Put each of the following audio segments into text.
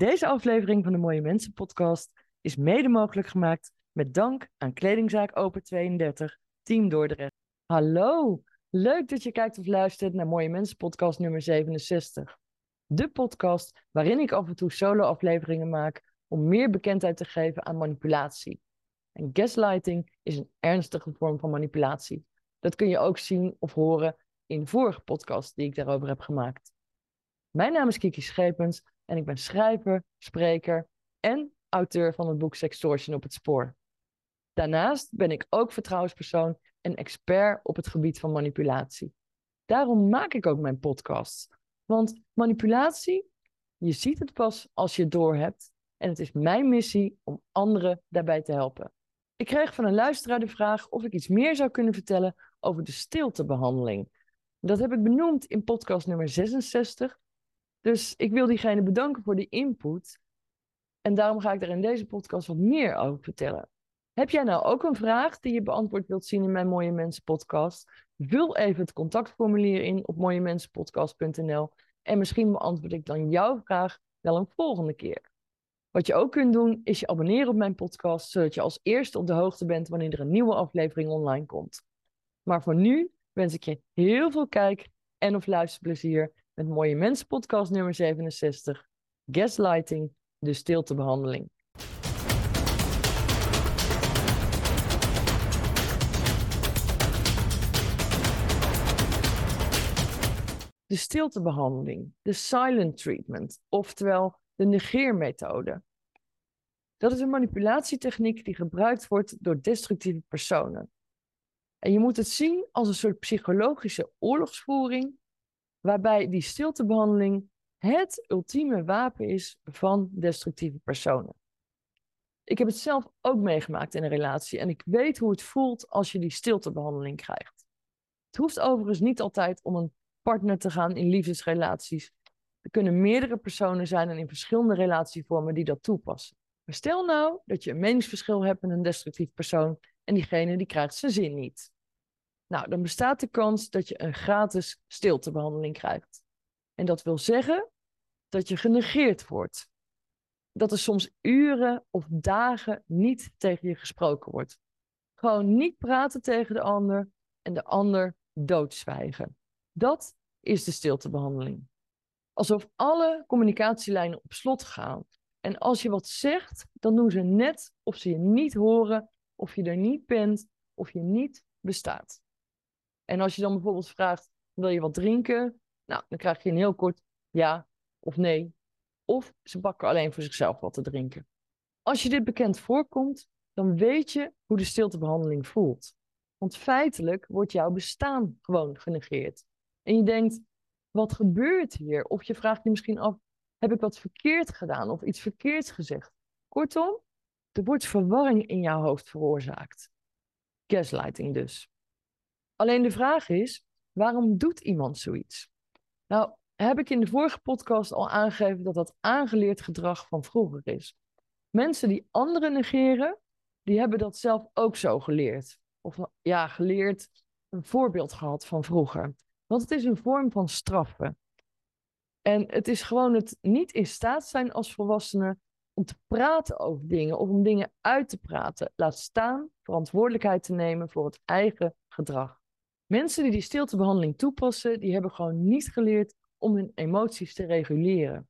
Deze aflevering van de Mooie Mensen podcast is mede mogelijk gemaakt met dank aan Kledingzaak Open 32, Team Dordrecht. Hallo, leuk dat je kijkt of luistert naar Mooie Mensen podcast nummer 67. De podcast waarin ik af en toe solo afleveringen maak om meer bekendheid te geven aan manipulatie. En gaslighting is een ernstige vorm van manipulatie. Dat kun je ook zien of horen in vorige podcast die ik daarover heb gemaakt. Mijn naam is Kiki Schepens en ik ben schrijver, spreker en auteur van het boek Sextortion op het spoor. Daarnaast ben ik ook vertrouwenspersoon en expert op het gebied van manipulatie. Daarom maak ik ook mijn podcast. Want manipulatie, je ziet het pas als je het doorhebt. En het is mijn missie om anderen daarbij te helpen. Ik kreeg van een luisteraar de vraag of ik iets meer zou kunnen vertellen over de stiltebehandeling. Dat heb ik benoemd in podcast nummer 66. Dus ik wil diegene bedanken voor die input. En daarom ga ik er in deze podcast wat meer over vertellen. Heb jij nou ook een vraag die je beantwoord wilt zien in mijn Mooie Mensen podcast? Vul even het contactformulier in op mooiemensenpodcast.nl en misschien beantwoord ik dan jouw vraag wel een volgende keer. Wat je ook kunt doen, is je abonneren op mijn podcast, zodat je als eerste op de hoogte bent wanneer er een nieuwe aflevering online komt. Maar voor nu wens ik je heel veel kijk- en of luisterplezier met Mooie Mensen podcast nummer 67, Gaslighting, de stiltebehandeling. De stiltebehandeling, de silent treatment, oftewel de negeermethode. Dat is een manipulatietechniek die gebruikt wordt door destructieve personen. En je moet het zien als een soort psychologische oorlogsvoering, waarbij die stiltebehandeling het ultieme wapen is van destructieve personen. Ik heb het zelf ook meegemaakt in een relatie en ik weet hoe het voelt als je die stiltebehandeling krijgt. Het hoeft overigens niet altijd om een partner te gaan in liefdesrelaties. Er kunnen meerdere personen zijn en in verschillende relatievormen die dat toepassen. Maar stel nou dat je een meningsverschil hebt met een destructief persoon en diegene die krijgt zijn zin niet. Nou, dan bestaat de kans dat je een gratis stiltebehandeling krijgt. En dat wil zeggen dat je genegeerd wordt. Dat er soms uren of dagen niet tegen je gesproken wordt. Gewoon niet praten tegen de ander en de ander doodzwijgen. Dat is de stiltebehandeling. Alsof alle communicatielijnen op slot gaan. En als je wat zegt, dan doen ze net of ze je niet horen, of je er niet bent, of je niet bestaat. En als je dan bijvoorbeeld vraagt, wil je wat drinken? Nou, dan krijg je een heel kort ja of nee. Of ze bakken alleen voor zichzelf wat te drinken. Als je dit bekend voorkomt, dan weet je hoe de stiltebehandeling voelt. Want feitelijk wordt jouw bestaan gewoon genegeerd. En je denkt, wat gebeurt hier? Of je vraagt je misschien af, heb ik wat verkeerd gedaan of iets verkeerds gezegd? Kortom, er wordt verwarring in jouw hoofd veroorzaakt. Gaslighting dus. Alleen de vraag is, waarom doet iemand zoiets? Nou, heb ik in de vorige podcast al aangegeven dat dat aangeleerd gedrag van vroeger is. Mensen die anderen negeren, die hebben dat zelf ook zo geleerd. Of ja, geleerd, een voorbeeld gehad van vroeger. Want het is een vorm van straffen. En het is gewoon het niet in staat zijn als volwassene om te praten over dingen of om dingen uit te praten. Laat staan verantwoordelijkheid te nemen voor het eigen gedrag. Mensen die die stiltebehandeling toepassen, die hebben gewoon niet geleerd om hun emoties te reguleren.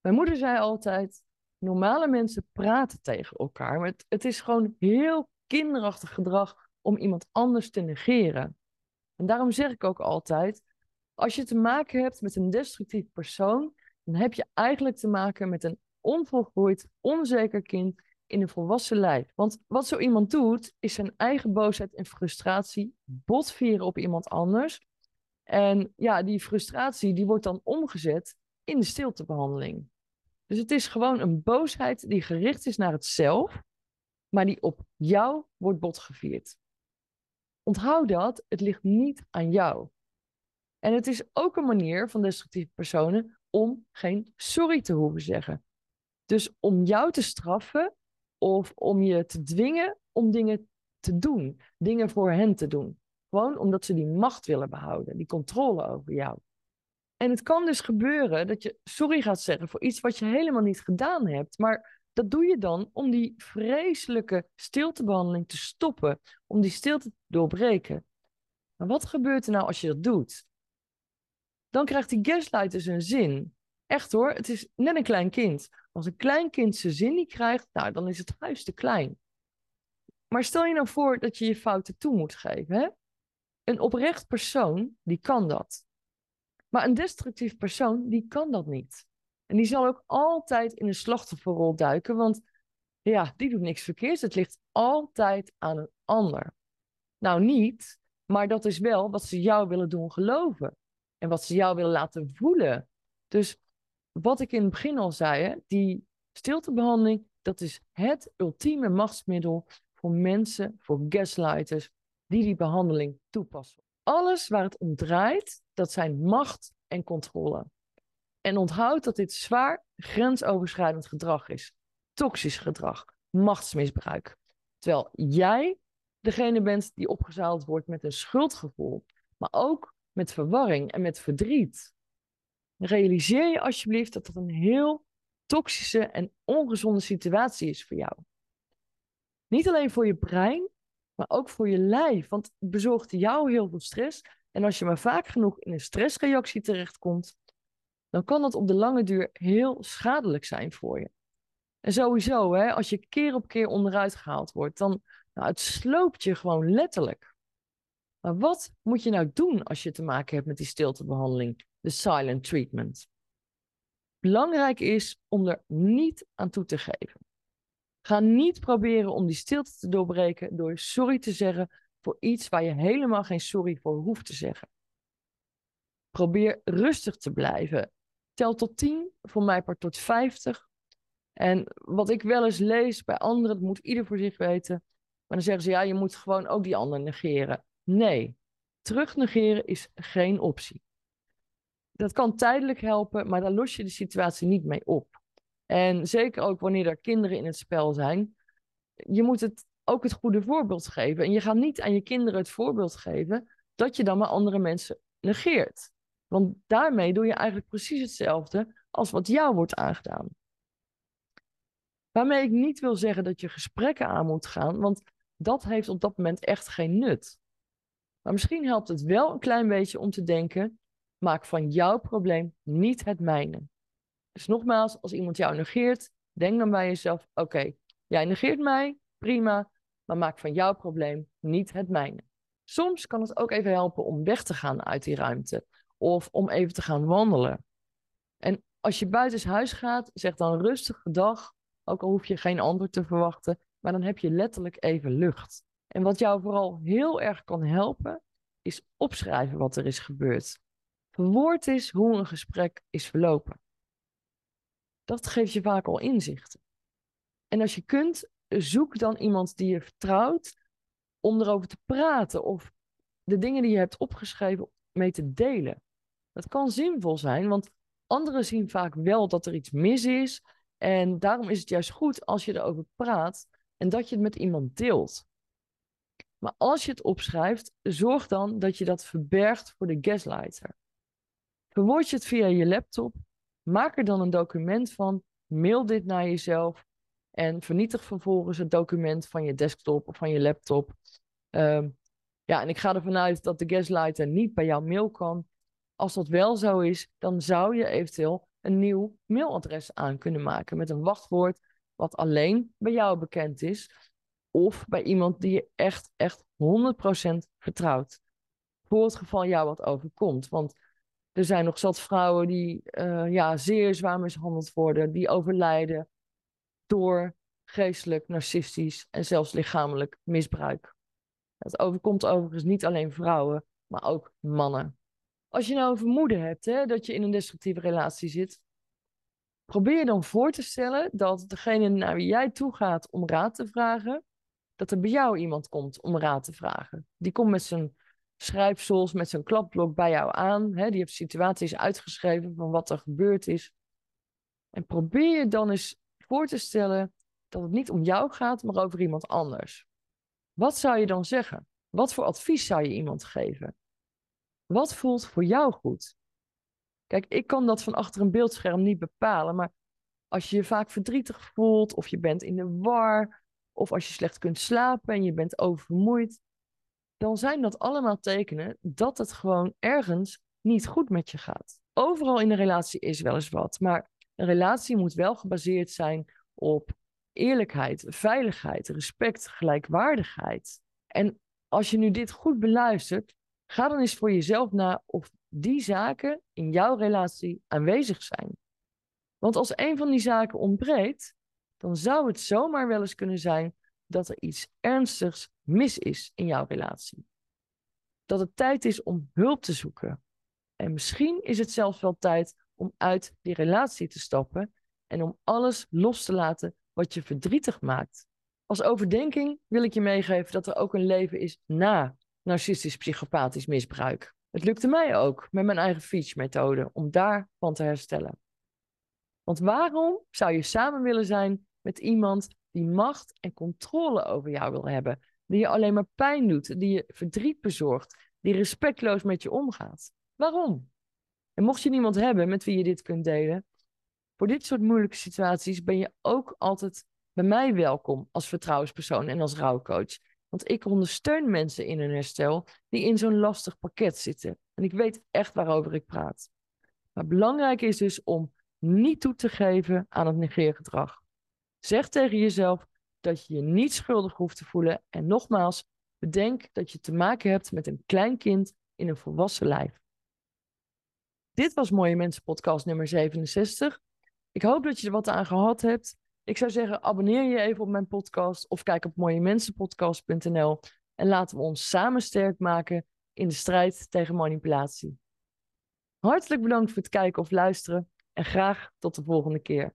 Mijn moeder zei altijd, normale mensen praten tegen elkaar, maar het, is gewoon heel kinderachtig gedrag om iemand anders te negeren. En daarom zeg ik ook altijd, als je te maken hebt met een destructief persoon, dan heb je eigenlijk te maken met een onvolgroeid, onzeker kind in een volwassen lijf. Want wat zo iemand doet, is zijn eigen boosheid en frustratie botvieren op iemand anders. En ja, die frustratie die wordt dan omgezet in de stiltebehandeling. Dus het is gewoon een boosheid die gericht is naar het zelf, maar die op jou wordt botgevierd. Onthoud dat, het ligt niet aan jou. En het is ook een manier van destructieve personen om geen sorry te hoeven zeggen. Dus om jou te straffen of om je te dwingen om dingen te doen, dingen voor hen te doen. Gewoon omdat ze die macht willen behouden, die controle over jou. En het kan dus gebeuren dat je sorry gaat zeggen voor iets wat je helemaal niet gedaan hebt. Maar dat doe je dan om die vreselijke stiltebehandeling te stoppen, om die stilte te doorbreken. Maar wat gebeurt er nou als je dat doet? Dan krijgt die gaslighter zijn zin. Echt hoor, het is net een klein kind. Als een klein kind zijn zin niet krijgt, nou, dan is het huis te klein. Maar stel je nou voor dat je je fouten toe moet geven. Hè? Een oprecht persoon, die kan dat. Maar een destructief persoon, die kan dat niet. En die zal ook altijd in een slachtofferrol duiken, want ja, die doet niks verkeerds. Het ligt altijd aan een ander. Nou, niet, maar dat is wel wat ze jou willen doen geloven. En wat ze jou willen laten voelen. Dus wat ik in het begin al zei, hè, die stiltebehandeling, dat is het ultieme machtsmiddel voor mensen, voor gaslighters, die die behandeling toepassen. Alles waar het om draait, dat zijn macht en controle. En onthoud dat dit zwaar grensoverschrijdend gedrag is. Toxisch gedrag, machtsmisbruik. Terwijl jij degene bent die opgezaald wordt met een schuldgevoel, maar ook met verwarring en met verdriet. Realiseer je alsjeblieft dat dat een heel toxische en ongezonde situatie is voor jou. Niet alleen voor je brein, maar ook voor je lijf, want het bezorgt jou heel veel stress. En als je maar vaak genoeg in een stressreactie terechtkomt, dan kan dat op de lange duur heel schadelijk zijn voor je. En sowieso, hè, als je keer op keer onderuit gehaald wordt, dan nou, het sloopt je gewoon letterlijk. Maar wat moet je nou doen als je te maken hebt met die stiltebehandeling, de silent treatment? Belangrijk is om er niet aan toe te geven. Ga niet proberen om die stilte te doorbreken door sorry te zeggen voor iets waar je helemaal geen sorry voor hoeft te zeggen. Probeer rustig te blijven. Tel tot 10, voor mij part tot 50. En wat ik wel eens lees bij anderen, dat moet ieder voor zich weten. Maar dan zeggen ze, ja, je moet gewoon ook die ander negeren. Nee, terugnegeren is geen optie. Dat kan tijdelijk helpen, maar daar los je de situatie niet mee op. En zeker ook wanneer er kinderen in het spel zijn. Je moet het ook het goede voorbeeld geven. En je gaat niet aan je kinderen het voorbeeld geven dat je dan maar andere mensen negeert. Want daarmee doe je eigenlijk precies hetzelfde als wat jou wordt aangedaan. Waarmee ik niet wil zeggen dat je gesprekken aan moet gaan, want dat heeft op dat moment echt geen nut. Maar misschien helpt het wel een klein beetje om te denken: maak van jouw probleem niet het mijne. Dus nogmaals, als iemand jou negeert, denk dan bij jezelf: oké, jij negeert mij, prima, maar maak van jouw probleem niet het mijne. Soms kan het ook even helpen om weg te gaan uit die ruimte of om even te gaan wandelen. En als je buiten huis gaat, zeg dan rustig dag, ook al hoef je geen antwoord te verwachten, maar dan heb je letterlijk even lucht. En wat jou vooral heel erg kan helpen, is opschrijven wat er is gebeurd. Verwoord is hoe een gesprek is verlopen. Dat geeft je vaak al inzichten. En als je kunt, zoek dan iemand die je vertrouwt om erover te praten of de dingen die je hebt opgeschreven mee te delen. Dat kan zinvol zijn, want anderen zien vaak wel dat er iets mis is. En daarom is het juist goed als je erover praat en dat je het met iemand deelt. Maar als je het opschrijft, zorg dan dat je dat verbergt voor de gaslighter. Verwoord je het via je laptop, maak er dan een document van, mail dit naar jezelf en vernietig vervolgens het document van je desktop of van je laptop. Um, ja, en ik ga ervan uit dat de gaslighter niet bij jouw mail kan. Als dat wel zo is, dan zou je eventueel een nieuw mailadres aan kunnen maken met een wachtwoord wat alleen bij jou bekend is. Of bij iemand die je echt, echt 100% vertrouwt. Voor het geval jou wat overkomt. Want er zijn nog zat vrouwen die uh, ja, zeer zwaar mishandeld worden, die overlijden door geestelijk, narcistisch en zelfs lichamelijk misbruik. Het overkomt overigens niet alleen vrouwen, maar ook mannen. Als je nou een vermoeden hebt hè, dat je in een destructieve relatie zit, probeer dan voor te stellen dat degene naar wie jij toe gaat om raad te vragen, dat er bij jou iemand komt om raad te vragen. Die komt met zijn schrijfsels, met zijn klapblok bij jou aan. Hè, die heeft situaties uitgeschreven van wat er gebeurd is. En probeer je dan eens voor te stellen dat het niet om jou gaat, maar over iemand anders. Wat zou je dan zeggen? Wat voor advies zou je iemand geven? Wat voelt voor jou goed? Kijk, ik kan dat van achter een beeldscherm niet bepalen, maar als je je vaak verdrietig voelt, of je bent in de war, of als je slecht kunt slapen en je bent oververmoeid, dan zijn dat allemaal tekenen dat het gewoon ergens niet goed met je gaat. Overal in een relatie is wel eens wat, maar een relatie moet wel gebaseerd zijn op eerlijkheid, veiligheid, respect, gelijkwaardigheid. En als je nu dit goed beluistert, ga dan eens voor jezelf na of die zaken in jouw relatie aanwezig zijn. Want als een van die zaken ontbreekt, dan zou het zomaar wel eens kunnen zijn dat er iets ernstigs mis is in jouw relatie. Dat het tijd is om hulp te zoeken. En misschien is het zelfs wel tijd om uit die relatie te stappen en om alles los te laten wat je verdrietig maakt. Als overdenking wil ik je meegeven dat er ook een leven is na narcistisch-psychopathisch misbruik. Het lukte mij ook met mijn eigen Feach-methode om daarvan te herstellen. Want waarom zou je samen willen zijn met iemand die macht en controle over jou wil hebben, die je alleen maar pijn doet, die je verdriet bezorgt, die respectloos met je omgaat? Waarom? En mocht je niemand hebben met wie je dit kunt delen, voor dit soort moeilijke situaties ben je ook altijd bij mij welkom als vertrouwenspersoon en als rouwcoach. Want ik ondersteun mensen in hun herstel die in zo'n lastig pakket zitten. En ik weet echt waarover ik praat. Maar belangrijk is dus om niet toe te geven aan het negeergedrag. Zeg tegen jezelf dat je je niet schuldig hoeft te voelen. En nogmaals, bedenk dat je te maken hebt met een klein kind in een volwassen lijf. Dit was Mooie Mensen podcast nummer 67. Ik hoop dat je er wat aan gehad hebt. Ik zou zeggen, abonneer je even op mijn podcast of kijk op mooiemensenpodcast.nl en laten we ons samen sterk maken in de strijd tegen manipulatie. Hartelijk bedankt voor het kijken of luisteren en graag tot de volgende keer.